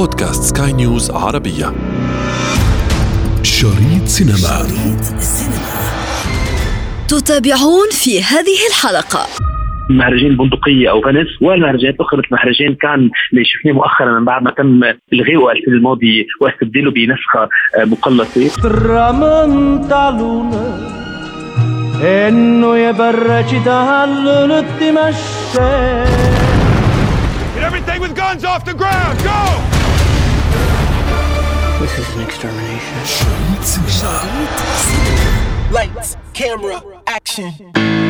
بودكاست سكاي نيوز عربية. شريط سينما. شريط سينما تتابعون في هذه الحلقة. مهرجان البندقية أو فنس والمهرجانات الأخرى مثل مهرجان كان اللي شفناه مؤخرا من بعد ما تم إلغائه السنة الماضي واستبداله بنسخة مقلصة. إنه يبرج everything with guns off the ground. Go! This is an extermination. Lights, camera, action.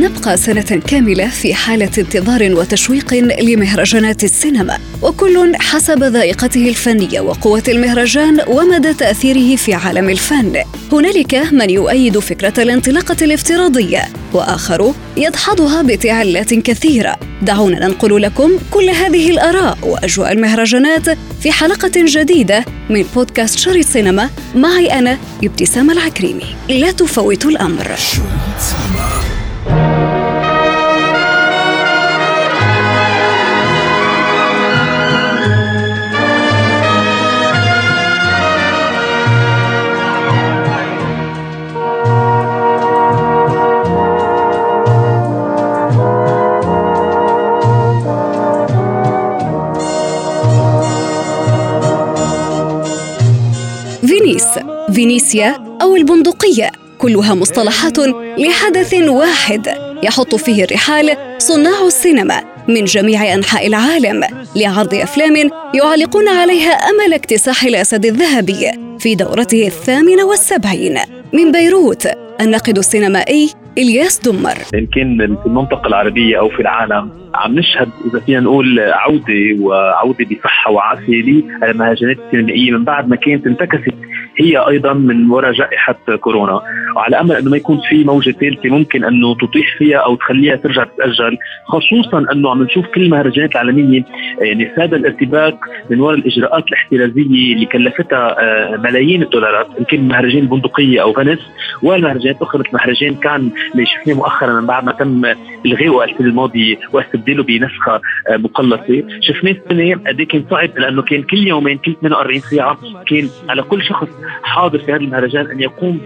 نبقى سنة كاملة في حالة انتظار وتشويق لمهرجانات السينما، وكل حسب ذائقته الفنية وقوة المهرجان ومدى تأثيره في عالم الفن. هنالك من يؤيد فكرة الانطلاقة الافتراضية، وآخر يدحضها بتعلات كثيرة. دعونا ننقل لكم كل هذه الآراء وأجواء المهرجانات في حلقة جديدة من بودكاست شريط سينما معي أنا ابتسام العكريمي. لا تفوتوا الأمر. فينيسيا أو البندقية كلها مصطلحات لحدث واحد يحط فيه الرحال صناع السينما من جميع أنحاء العالم لعرض أفلام يعلقون عليها أمل اكتساح الأسد الذهبي في دورته الثامنة والسبعين. من بيروت الناقد السينمائي إلياس دمر. يمكن في المنطقة العربية أو في العالم عم نشهد إذا فينا نقول عودة وعودة بصحه وعافية للمهرجانات السينمائيه من بعد ما كانت انتكست هي أيضا من وراء جائحة كورونا. وعلى أمل أنه ما يكون في موجة ثالثة ممكن أنه تطيح فيها أو تخليها ترجع تتأجل خصوصا أنه عم نشوف كل المهرجانات العالمية يعني ساد الارتباك من وراء الإجراءات الاحترازية اللي كلفتها آه، ملايين الدولارات يمكن مهرجان البندقيه أو فنس والمهرجانات الاخرى مثل مهرجان كان اللي شفناه مؤخرا بعد ما تم الغائه السنة الماضية واستبداله بنسخة آه، مقلصة. شفناه السنة قد كان صعب لأنه كان كل يومين كل 48 ساعة كان على كل شخص حاضر في هذا المهرجان أن يقوم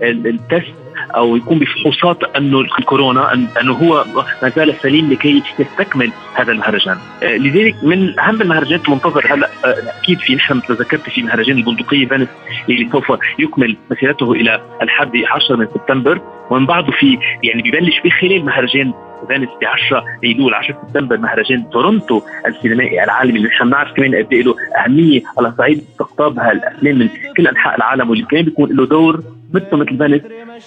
بالتست أو يكون بفحوصات أنه الكورونا أنه هو ما زال سليم لكي يستكمل هذا المهرجان. آه، لذلك من أهم المهرجانات المنتظر هلا آه، أكيد في نحن مثل ذكرت في مهرجان البندقية فينيس اللي سوف يكمل مسيرته إلى الحد 10 من سبتمبر ومن بعده في يعني ببلش بخلال مهرجان Venice ب 10 ايلول 10 سبتمبر مهرجان تورونتو السينمائي العالمي اللي نحن بنعرف كمان قد إيه له أهمية. على صعيد استقطاب هالافلام من كل أنحاء العالم واللي كمان بيكون له دور مثل مثل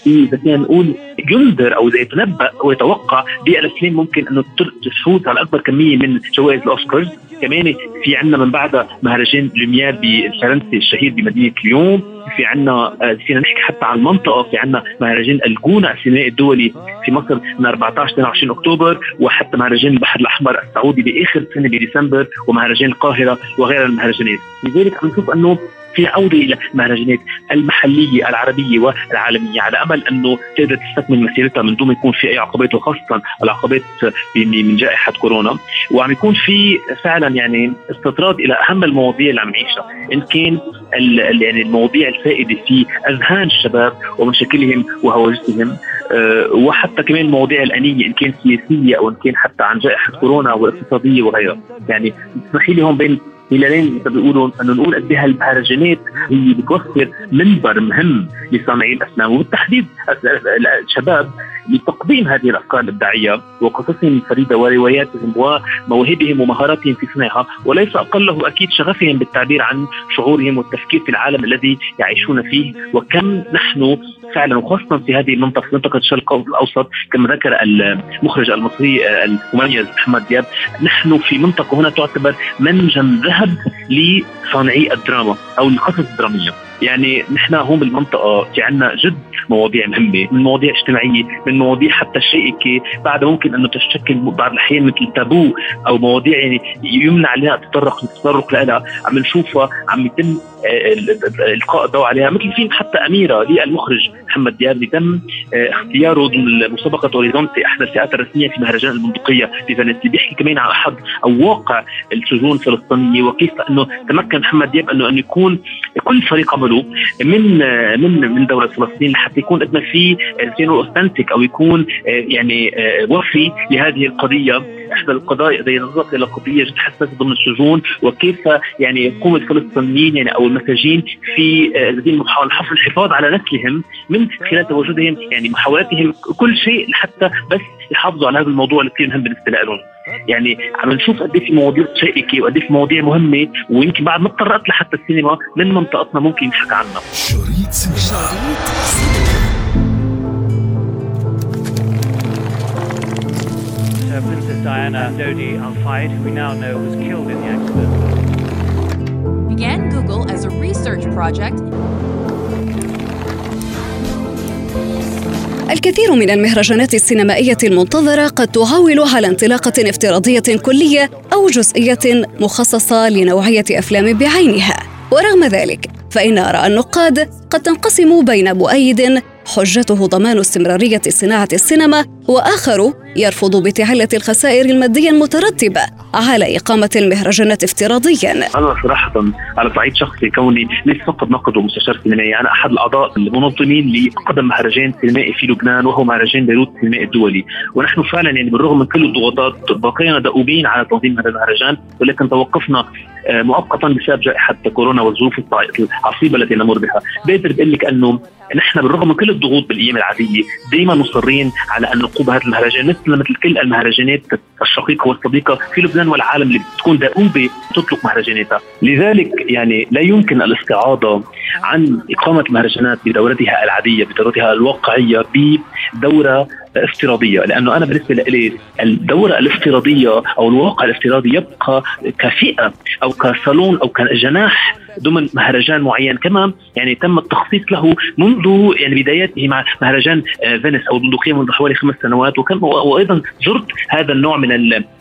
في إذا فينا نقول ينذر أو يتنبأ ويتوقع بالافلام ممكن أنه تفوز على أكبر كمية من جوائز الأوسكارز. كمان في عندنا من بعدها مهرجان لوميير بالفرنسي الشهير بمدينة ليون. في عندنا آه، فينا نحكي حتى عن المنطقة. في عندنا مهرجان الجونة السينمائي الدولي في مصر من 14 22 أكتوبر وحتى مهرجان البحر الأحمر السعودي بآخر سنة بديسمبر ومهرجان القاهرة وغيرها من المهرجانات. لذلك عم نشوف أنه في عودة إلى المهرجانات المحلية العربية والعالمية على أمل أنه تقدر تستكمل مسيرتها من دون ما يكون في أي عقبات وخاصة العقبات من جائحة كورونا. وعم يكون في فعلا يعني استطراد إلى أهم المواضيع اللي عم نعيشها إن كان يعني المواضيع الفائدة في أذهان الشباب ومشاكلهم وهواجسهم. وحتى كمان المواضيع الأنية إن كان سياسية أو إن كان حتى عن جائحة كورونا والاقتصادية وغيرها. يعني اسمحي لي هون بين هلالين بيقولوا إنه نقول قد إيه هالمهرجانات هي بتوفر منبر مهم لصانعي الافلام وبالتحديد الشباب لتقديم هذه الأفكار الإبداعية وقصصهم الفريده ورواياتهم ومواهبهم ومهاراتهم في صنعها وليس اقله أكيد شغفهم بالتعبير عن شعورهم والتفكير في العالم الذي يعيشون فيه. وكم نحن فعلا وخاصه في هذه المنطقة في منطقه الأوسط كما ذكر المخرج المصري المميز محمد دياب نحن في منطقة هنا تعتبر منجم ذهب لصانعي الدراما أو القصص الدرامية. يعني نحن هون بالمنطقة في عنا جد مواضيع مهمة من مواضيع اجتماعية من مواضيع حتى شائكة بعد ممكن إنه تشكل بعض الأحيان مثل تابو أو مواضيع يعني يمنع علينا التطرق التطرق لها عم نشوفها عم يتم إلقاء الضوء عليها مثل فيلم حتى أميرة للمخرج محمد دياب اللي تم اختياره ضمن مسابقة Orizzonti أحدى الفئات الرسمية في مهرجان البندقيه في فينيسيا بيحكي كمان عن أحد أو واقع السجون الفلسطينية وكيف إنه تمكن محمد دياب انه إنه يكون كل فريق عمله من من من دولة فلسطين لحتى يكون ما في زي authentic أو يكون يعني وفي لهذه القضية. إحدى القضايا زي نظرت إلى قضية جد حساسه ضمن السجون وكيف يعني يقوم الفلسطينيين يعني أو المساجين في هذه المحاوله حفظ الحفاظ على نسلهم من خلال تواجدهم يعني محاولاتهم كل شيء لحتى بس يحافظوا على هذا الموضوع اللي كثير مهم بالنسبة لهم. يعني عم نشوف قد إيه في مواضيع شائكة وقد إيه في مواضيع مهمة ويمكن بعد ما تطرقت لحتى السينما من منطقتنا ممكن ينحكى عنها شريط سينما. Diana Dodi Al Fayed, who we now know was killed in the accident. Began Google as a research project. الكثير من المهرجانات السينمائية المنتظرة قد تعول على انطلاقة افتراضية كلية أو جزئية مخصصة لنوعية أفلام بعينها ورغم ذلك فإن آراء النقاد قد تنقسم بين مؤيد حجته ضمان استمرارية صناعة السينما وآخر يرفض بتعلة الخسائر المادية المترتبة على إقامة المهرجانات افتراضيا. أنا صراحة على صعيد شخصي كوني ليس فقط ناقد ومستشار سينمائي أنا أحد الأعضاء المنظمين لأقدم مهرجان سينمائي في لبنان وهو مهرجان بيروت السينمائي الدولي. ونحن فعلا يعني بالرغم من كل الضغوطات بقينا دؤوبين على تنظيم هذا المهرجان ولكن توقفنا آه، مؤقتا بسبب جائحة كورونا والظروف العصيبة التي نمر بها. بقدر بقول لك أنه نحن بالرغم من كل الضغوط بالأيام العادية. دائما مصرين على أن نقوم بهذا المهرجان مثل مثل كل المهرجانات الشقيقة والصديقة في لبنان والعالم اللي بتكون دؤوبه تطلق مهرجاناتها، لذلك يعني لا يمكن الاستعاضة عن إقامة المهرجانات بدورتها العادية بدورتها الواقعية بدورة افتراضية. لأنه أنا بالنسبة لي الدورة الافتراضية أو الواقع الافتراضي يبقى كفئة أو كصالون أو كجناح ضمن مهرجان معين. كما يعني تم التخصيص له منذ يعني بداياته مع مهرجان آه، فينيس أو البندقيه منذ حوالي خمس سنوات. وكم وأيضا زرت هذا النوع من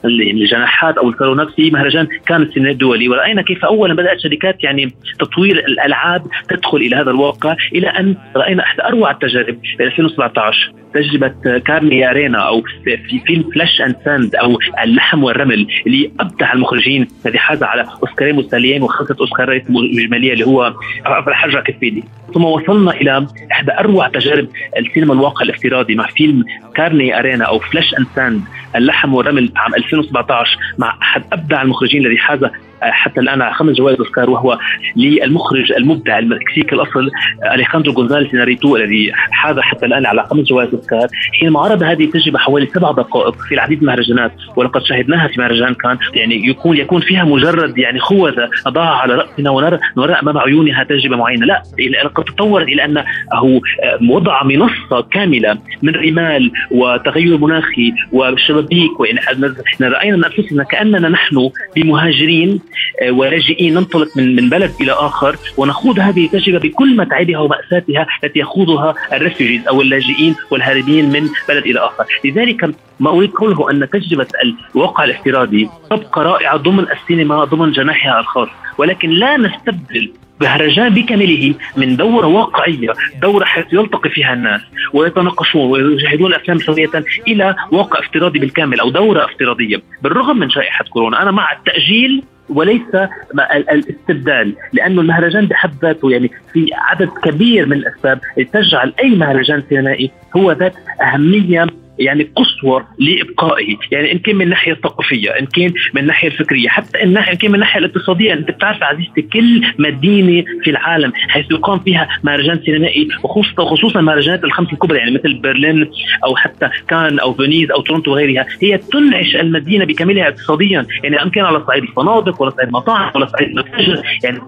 الجناحات أو الصالونات في مهرجان كان السينما الدولي ورأينا كيف اولا بدأت شركات يعني تطوير الألعاب تدخل إلى هذا الواقع إلى أن رأينا إحدى أروع التجارب في 2017 تجربة كارني أرينا أو في فيلم فلاش أند ساند أو اللحم والرمل اللي ابدع المخرجين. الذي حاز على أوسكارين مستليين وخمسه اوسكارات مجمليه اللي هو الحجر كفيدي ثم وصلنا إلى إحدى أروع تجارب السينما الواقع الافتراضي مع فيلم Carne y Arena أو Flesh and Sand اللحم والرمل عام 2017 مع أحد أبدع المخرجين الذي حاز حتى الآن على خمس جوائز أوسكار وهو للمخرج المبدع المكسيكي الأصل أليخاندرو غونزاليس إيناريتو الذي حاز حتى الآن على خمس جوائز أوسكار. حينما عرض هذه التجربة حوالي سبع دقائق في العديد من المهرجانات ولقد شاهدناها في مهرجان كان يعني يكون يكون فيها مجرد يعني خوذة نضعها على رأسنا ونرى نرى أمام عيوننا تجربة معينة. لا لقد تطورت إلى انه وضع منصة كاملة من رمال وتغير مناخي وشبابيك وإن رأينا أنفسنا كأننا نحن بمهاجرين آه، ولاجئين ننطلق من من بلد إلى آخر ونخوض هذه التجربة بكل متاعبها وماساتها التي يخوضها الريفوجيز أو اللاجئين والهاربين من بلد إلى آخر، لذلك ما أريد قوله أن تجربة الواقع الافتراضي تبقى رائعة ضمن السينما ضمن جناحها الخاص، ولكن لا نستبدل مهرجان بكامله من دورة واقعية دورة حيث يلتقي فيها الناس ويتناقشون ويشاهدون الأفلام سوية إلى واقع افتراضي بالكامل أو دورة افتراضية. بالرغم من جائحة كورونا أنا مع التأجيل وليس الاستبدال لأنه المهرجان بحد ذاته يعني في عدد كبير من الأسباب تجعل أي مهرجان سينمائي هو ذات أهمية يعني قصوى لإبقائه، يعني إن كان من الناحيه الثقافيه، إن كان من الناحيه الفكريه، حتى إن كان من الناحيه الاقتصادية، أنت بتعرف عزيزتي كل مدينة في العالم حيث يقام فيها مهرجان سينمائي وخصوصا خصوصا المهرجانات الخمس الكبرى يعني مثل برلين أو حتى كان أو Venice أو تورونتو وغيرها، هي تنعش المدينة بكاملها اقتصاديا، يعني إن كان على صعيد الفنادق ولا صعيد المطاعم ولا صعيد المتاجر، يعني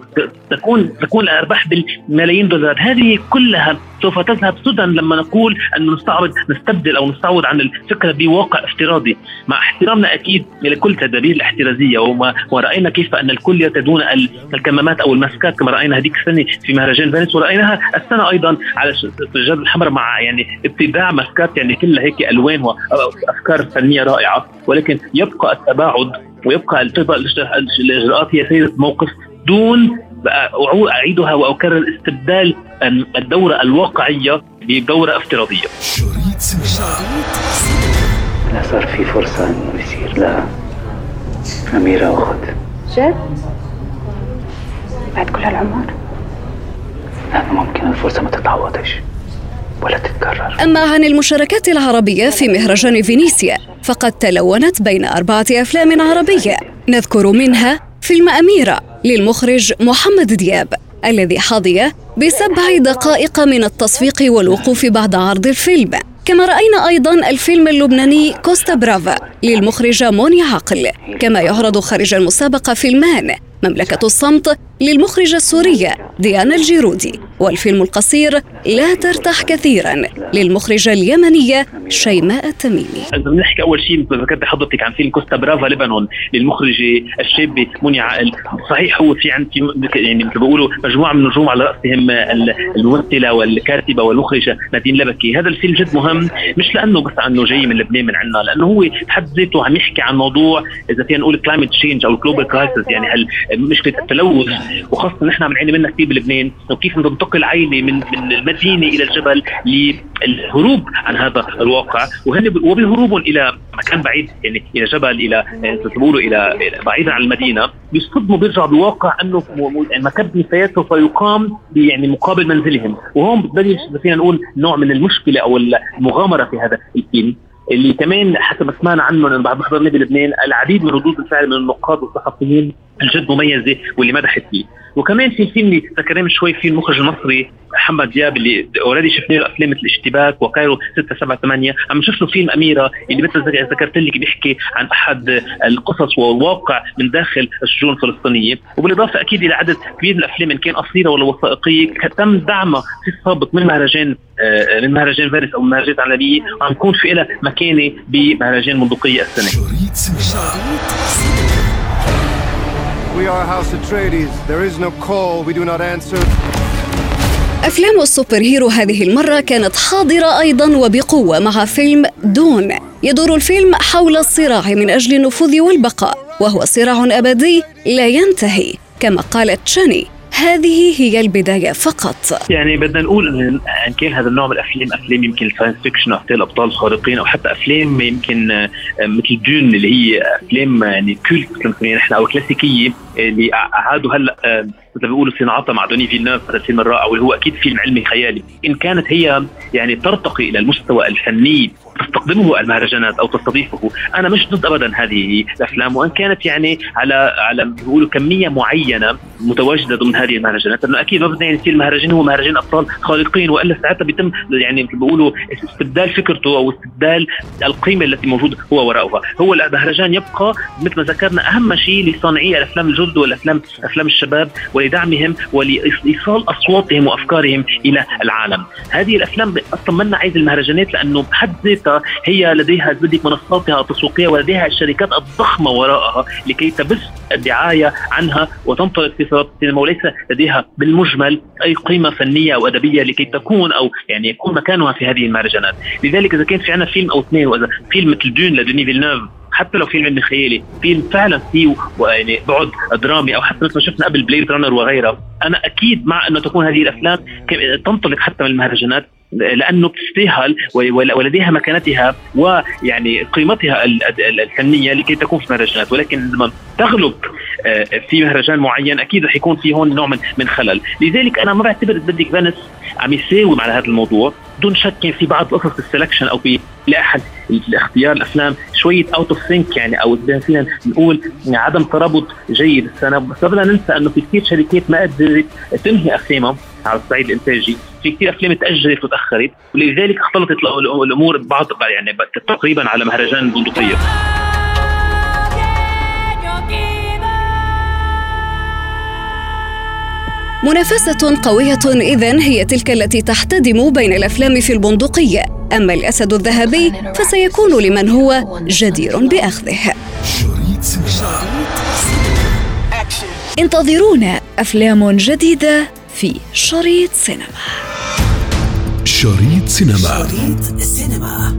تكون تكون الارباح بالملايين دولار، هذه كلها سوف تذهب سدى لما نقول انه نستعرض نستبدل أو نستعوض عن الفكرة بواقع افتراضي. مع احترامنا أكيد لكل تدابير الاحترازية وما ورأينا كيف أن الكل يرتدون الكمامات أو الماسكات كما رأينا هذيك السنة في مهرجان Venice ورأيناها السنة أيضا على السجاد الحمراء مع يعني ابتداع ماسكات يعني كلها هيك ألوان وافكار فنية رائعة. ولكن يبقى التباعد ويبقى الإجراءات هي سيده موقف دون أعيدها وأكرر استبدال الدورة الواقعية بدورة افتراضية. شريط صار في فرصة إنه يصير لا أميرة اخت جد؟ بعد كل هالعمر؟ لأنه ممكن الفرصة ما تتعوضش ولا تتكرر أما عن المشاركات العربية في مهرجان فينيسيا فقد تلونت بين أربعة أفلام عربية نذكر منها فيلم أميرة للمخرج محمد دياب الذي حظي بسبع دقائق من التصفيق والوقوف بعد عرض الفيلم كما رأينا أيضا الفيلم اللبناني كوستا برافا للمخرجة موني عقل كما يعرض خارج المسابقة فيلمان. مملكة الصمت للمخرجة السورية ديانا الجيرودي. والفيلم القصير لا ترتاح كثيرا للمخرجة اليمنية شيماء التميمي. إذا بنحكي أول شيء ذكرت حضرتك عن فيلم كوستا برافا لبنان للمخرجة الشابة مونيا عقل. صحيح هو في عندي يعني مثل بيقولوا مجموعة من النجوم على رأسهم الممثلة والكاتبة والمخرجة نادين لبكي. هذا الفيلم جد مهم مش لأنه بس إنه جاي من لبنان من عنا لأنه هو بحد ذاته عم يحكي عن موضوع إذا فينا نقول climate change أو ال global crisis يعني هل مشكلة التلوث وخاصة نحن بنعاني منها كثير بلبنان وكيف تنتقل عائله من من المدينة إلى الجبل للهروب عن هذا الواقع. وهن وبهروبهم إلى مكان بعيد يعني إلى جبل إلى بيقولوا إلى بعيدا عن المدينة. بيصطدموا بيرجعوا بواقع أنه يعني مكب نفايات يقام يعني مقابل منزلهم. وهون ببلش فينا نقول نوع من المشكلة أو المغامرة في هذا الفيلم. اللي كمان حسب سمعنا عنه لأنه بعد ما حضرنا بلبنان العديد من ردود الفعل من النقاد والصحفيين الجد مميزة واللي مدحت فيه. وكمان في الفيلم اللي من شوي فيه المخرج المصري محمد دياب اللي already شفنا له افلام مثل اشتباك و Cairo 6 7 8 عم نشوف له فيلم أميرة اللي مثل ذكرت لك بيحكي عن أحد القصص والواقع من داخل السجون الفلسطينية. وبالإضافة أكيد إلى عدد كبير من الأفلام إن كان قصيره ولا وثائقية تم دعمها في السابق من مهرجان آه، من مهرجان فارس أو مهرجان عالميه عم يكون في لها مكانة بمهرجان بندقيه السنة We are House Atreides. There is no call. We do not answer. أفلام السوبر هيرو هذه المرة كانت حاضرة أيضا وبقوة مع فيلم دون. يدور الفيلم حول الصراع من أجل النفوذ والبقاء وهو صراع أبدي لا ينتهي كما قالت شاني. هذه هي البداية فقط. يعني بدنا نقول إن كان هذا النوع من الأفلام أفلام يمكن ال science fiction أو الابطال الخارقين أو حتى أفلام يمكن آه، مثل Dune اللي هي أفلام يعني cult نحن أو كلاسيكية اللي أعادوا هلأ آه، مثل ما بيقولوا صناعتها مع دوني فيلناف هذا الفيلم الرائع واللي هو أكيد فيلم علمي خيالي. إن كانت هي يعني ترتقي إلى المستوى الفني تستخدمه المهرجانات أو تستضيفه أنا مش ضد ابدا هذه الأفلام وإن كانت يعني على على بيقولوا كمية معينة متواجدة ضمن هذه المهرجانات لأنه أكيد ما بدنا يعني يصير المهرجان هو مهرجان أبطال خالقين وإلا ساعتها بيتم يعني بيقولوا استبدال فكرته أو استبدال القيمة التي موجوده هو وراءها. هو المهرجان يبقى مثل ما ذكرنا أهم شيء لصانعي الأفلام الجدد والأفلام أفلام الشباب ولدعمهم ولإيصال أصواتهم وأفكارهم إلى العالم. هذه الأفلام أصلا منا عايز المهرجانات لأنه بحد ذاتها هي لديها بدك منصاتها التسويقية ولديها الشركات الضخمة وراءها لكي تبث الدعاية عنها وتنطلق في السينما وليس لديها بالمجمل أي قيمة فنية أو أدبية لكي تكون أو يعني يكون مكانها في هذه المهرجانات. لذلك إذا كان في عندنا فيلم أو اثنين وإذا فيلم مثل دون لدوني فيلنوف حتى لو فيلم علمي خيالي فيلم فعلا فيه يعني بعد درامي أو حتى مثل ما شفنا قبل Blade Runner وغيرها أنا أكيد مع إنه تكون هذه الأفلام تنطلق حتى من المهرجانات لأنه بتستاهل ولديها مكانتها ويعني قيمتها الفنية لكي تكون في مهرجانات ولكن لما تغلب في مهرجان معين أكيد رح يكون في هون نوع من من خلل، لذلك أنا ما بعتبر بدك Venice عم يساوم على هذا الموضوع، دون شك كان في بعض القصص ال selection أو في لأحد الاختيار الأفلام شوية out of sync يعني أو فينا نقول عدم ترابط جيد. السنة بس بدنا ننسى إنه في كثير شركات ما قدرت تنهي أفلامها على الصعيد الإنتاجي. في كثير أفلام تاجلت وتأخرت ولذلك اختلطت الأمور بعض يعني تقريبا على مهرجان البندقيه منافسة قوية إذن هي تلك التي تحتدم بين الأفلام في البندقية، أما الأسد الذهبي فسيكون لمن هو جدير بأخذه. انتظرونا أفلام جديدة في شريط سينما. شريط سينما. شريط سينما.